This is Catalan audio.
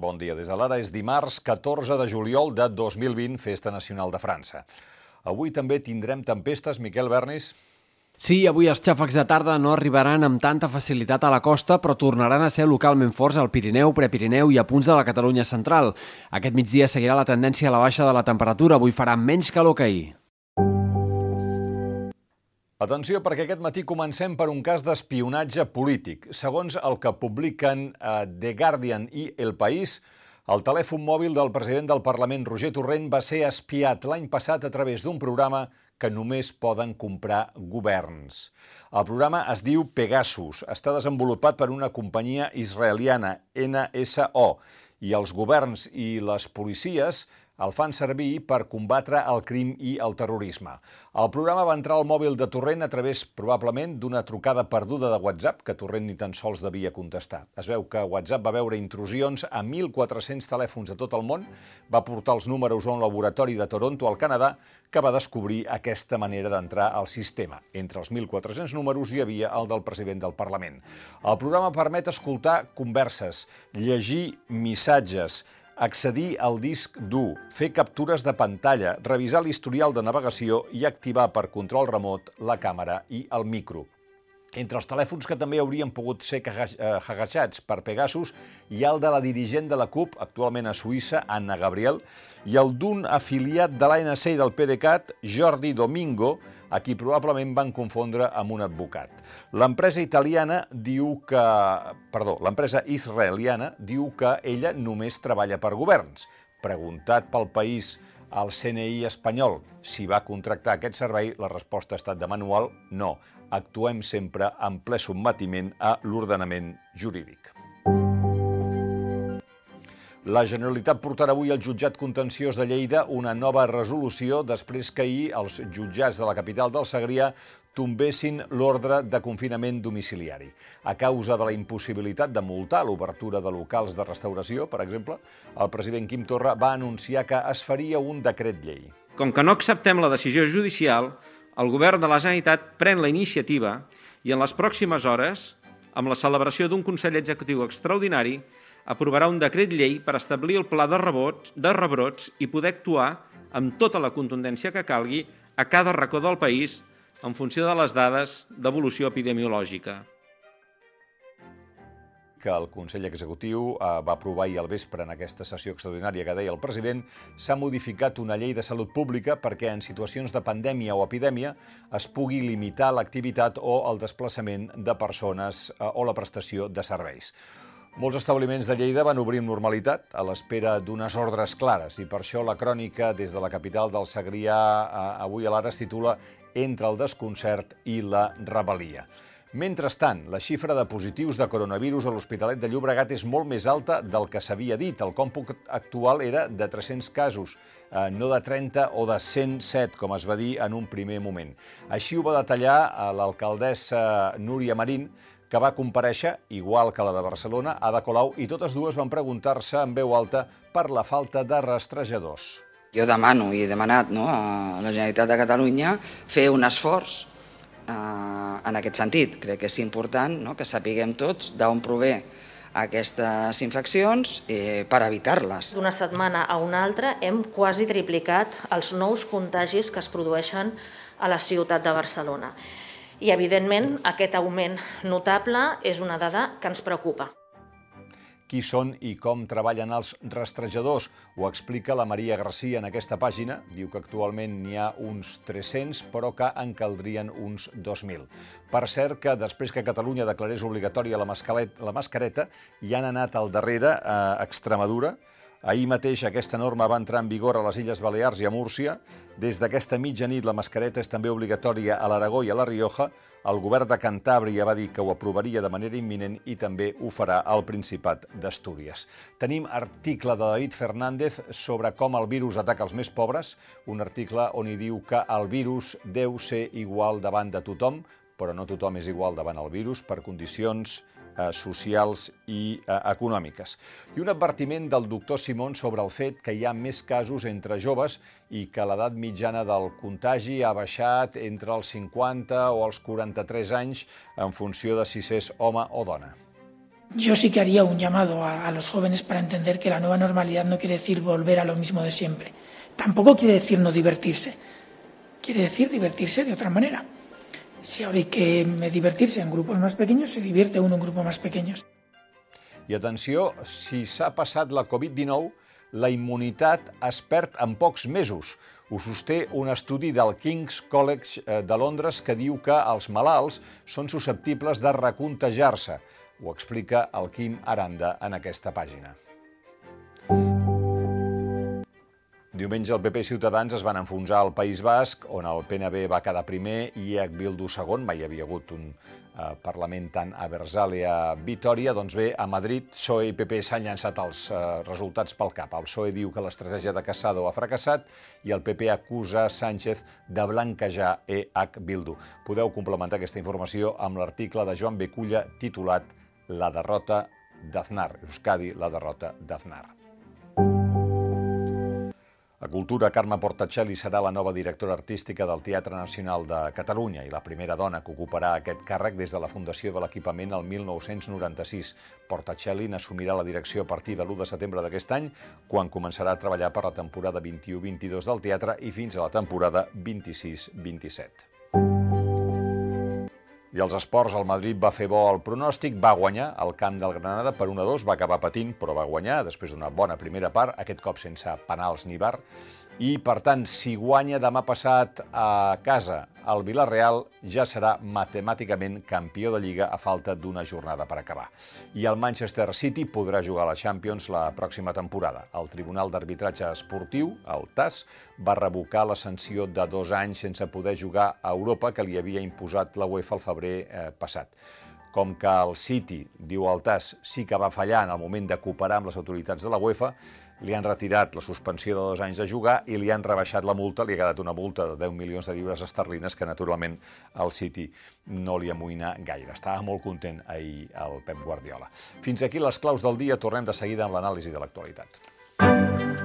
Bon dia. Des de l'ara és dimarts 14 de juliol de 2020, Festa Nacional de França. Avui també tindrem tempestes, Miquel Bernis? Sí, avui els xàfecs de tarda no arribaran amb tanta facilitat a la costa, però tornaran a ser localment forts al Pirineu, Prepirineu i a punts de la Catalunya central. Aquest migdia seguirà la tendència a la baixa de la temperatura. Avui farà menys calor que ahir. Atenció, perquè aquest matí comencem per un cas d'espionatge polític. Segons el que publiquen eh, The Guardian i El País, el telèfon mòbil del president del Parlament, Roger Torrent, va ser espiat l'any passat a través d'un programa que només poden comprar governs. El programa es diu Pegasus, està desenvolupat per una companyia israeliana, NSO, i els governs i les policies el fan servir per combatre el crim i el terrorisme. El programa va entrar al mòbil de Torrent a través, probablement, d'una trucada perduda de WhatsApp que Torrent ni tan sols devia contestar. Es veu que WhatsApp va veure intrusions a 1.400 telèfons de tot el món, va portar els números a un laboratori de Toronto, al Canadà, que va descobrir aquesta manera d'entrar al sistema. Entre els 1.400 números hi havia el del president del Parlament. El programa permet escoltar converses, llegir missatges, accedir al disc dur, fer captures de pantalla, revisar l'historial de navegació i activar per control remot la càmera i el micro. Entre els telèfons que també haurien pogut ser eh, hackejats per Pegasus hi ha el de la dirigent de la CUP, actualment a Suïssa, Anna Gabriel, i el d'un afiliat de l'ANC i del PDeCAT, Jordi Domingo, a qui probablement van confondre amb un advocat. L'empresa italiana diu que... Perdó, l'empresa israeliana diu que ella només treballa per governs. Preguntat pel país al CNI espanyol si va contractar aquest servei, la resposta ha estat de manual no. Actuem sempre en ple submetiment a l'ordenament jurídic. La Generalitat portarà avui al jutjat contenciós de Lleida una nova resolució després que ahir els jutjats de la capital del Segrià tombessin l'ordre de confinament domiciliari. A causa de la impossibilitat de multar l'obertura de locals de restauració, per exemple, el president Quim Torra va anunciar que es faria un decret llei. Com que no acceptem la decisió judicial, el govern de la Generalitat pren la iniciativa i en les pròximes hores, amb la celebració d'un Consell Executiu extraordinari, aprovarà un decret llei per establir el pla de, rebots, de rebrots i poder actuar amb tota la contundència que calgui a cada racó del país en funció de les dades d'evolució epidemiològica que el Consell Executiu eh, va aprovar ahir al vespre en aquesta sessió extraordinària que deia el president, s'ha modificat una llei de salut pública perquè en situacions de pandèmia o epidèmia es pugui limitar l'activitat o el desplaçament de persones eh, o la prestació de serveis. Molts establiments de Lleida van obrir amb normalitat a l'espera d'unes ordres clares i per això la crònica des de la capital del Segrià avui a l'ara es titula Entre el desconcert i la rebel·lia. Mentrestant, la xifra de positius de coronavirus a l'Hospitalet de Llobregat és molt més alta del que s'havia dit. El còmput actual era de 300 casos, eh, no de 30 o de 107, com es va dir en un primer moment. Així ho va detallar eh, l'alcaldessa Núria Marín, que va compareixer, igual que la de Barcelona, a Ada Colau, i totes dues van preguntar-se en veu alta per la falta de rastrejadors. Jo demano i he demanat no, a la Generalitat de Catalunya fer un esforç eh, en aquest sentit. Crec que és important no, que sapiguem tots d'on prové aquestes infeccions eh, per evitar-les. D'una setmana a una altra hem quasi triplicat els nous contagis que es produeixen a la ciutat de Barcelona. I, evidentment, aquest augment notable és una dada que ens preocupa. Qui són i com treballen els rastrejadors? Ho explica la Maria Garcia en aquesta pàgina. Diu que actualment n'hi ha uns 300, però que en caldrien uns 2.000. Per cert que després que Catalunya declarés obligatòria la, la mascareta, hi han anat al darrere a Extremadura, Ahir mateix aquesta norma va entrar en vigor a les Illes Balears i a Múrcia. Des d'aquesta mitjanit la mascareta és també obligatòria a l'Aragó i a la Rioja. El govern de Cantàbria va dir que ho aprovaria de manera imminent i també ho farà al Principat d'Astúries. Tenim article de David Fernández sobre com el virus ataca els més pobres, un article on hi diu que el virus deu ser igual davant de tothom, però no tothom és igual davant el virus per condicions eh, socials i eh, econòmiques. I un advertiment del doctor Simón sobre el fet que hi ha més casos entre joves i que l'edat mitjana del contagi ha baixat entre els 50 o els 43 anys en funció de si s'és home o dona. yo sí que haría un llamado a, a, los jóvenes para entender que la nueva normalidad no quiere decir volver a lo mismo de siempre. Tampoco quiere decir no divertirse. Quiere decir divertirse de otra manera. Si hay que divertirse en grupos más pequeños, se divierte uno en grupos más pequeños. I atenció, si s'ha passat la Covid-19, la immunitat es perd en pocs mesos. Ho sosté un estudi del King's College eh, de Londres que diu que els malalts són susceptibles de recontagiar-se. Ho explica el Quim Aranda en aquesta pàgina. Diumenge el PP i Ciutadans es van enfonsar al País Basc, on el PNB va quedar primer i Bildu segon. Mai hi havia hagut un eh, Parlament tant a Versàlia a Vitoria. Doncs bé, a Madrid, PSOE i PP s'han llançat els eh, resultats pel cap. El PSOE diu que l'estratègia de Casado ha fracassat i el PP acusa Sánchez de blanquejar EH Bildu. Podeu complementar aquesta informació amb l'article de Joan Beculla titulat La derrota d'Aznar. Euskadi, la derrota d'Aznar. A Cultura, Carme Portacelli serà la nova directora artística del Teatre Nacional de Catalunya i la primera dona que ocuparà aquest càrrec des de la fundació de l'equipament el 1996. Portacelli n'assumirà la direcció a partir de l'1 de setembre d'aquest any, quan començarà a treballar per la temporada 21-22 del teatre i fins a la temporada 26-27. I els esports, el Madrid va fer bo el pronòstic, va guanyar al camp del Granada per 1-2, va acabar patint, però va guanyar després d'una bona primera part, aquest cop sense penals ni bar. I, per tant, si guanya demà passat a casa el Villarreal, ja serà matemàticament campió de Lliga a falta d'una jornada per acabar. I el Manchester City podrà jugar a la Champions la pròxima temporada. El Tribunal d'Arbitratge Esportiu, el TAS, va revocar la sanció de dos anys sense poder jugar a Europa que li havia imposat la UEFA al febrer eh, passat. Com que el City, diu el TAS, sí que va fallar en el moment de cooperar amb les autoritats de la UEFA, li han retirat la suspensió de dos anys de jugar i li han rebaixat la multa, li ha quedat una multa de 10 milions de lliures esterlines que naturalment al City no li amoïna gaire. Estava molt content ahir el Pep Guardiola. Fins aquí les claus del dia, tornem de seguida amb l'anàlisi de l'actualitat.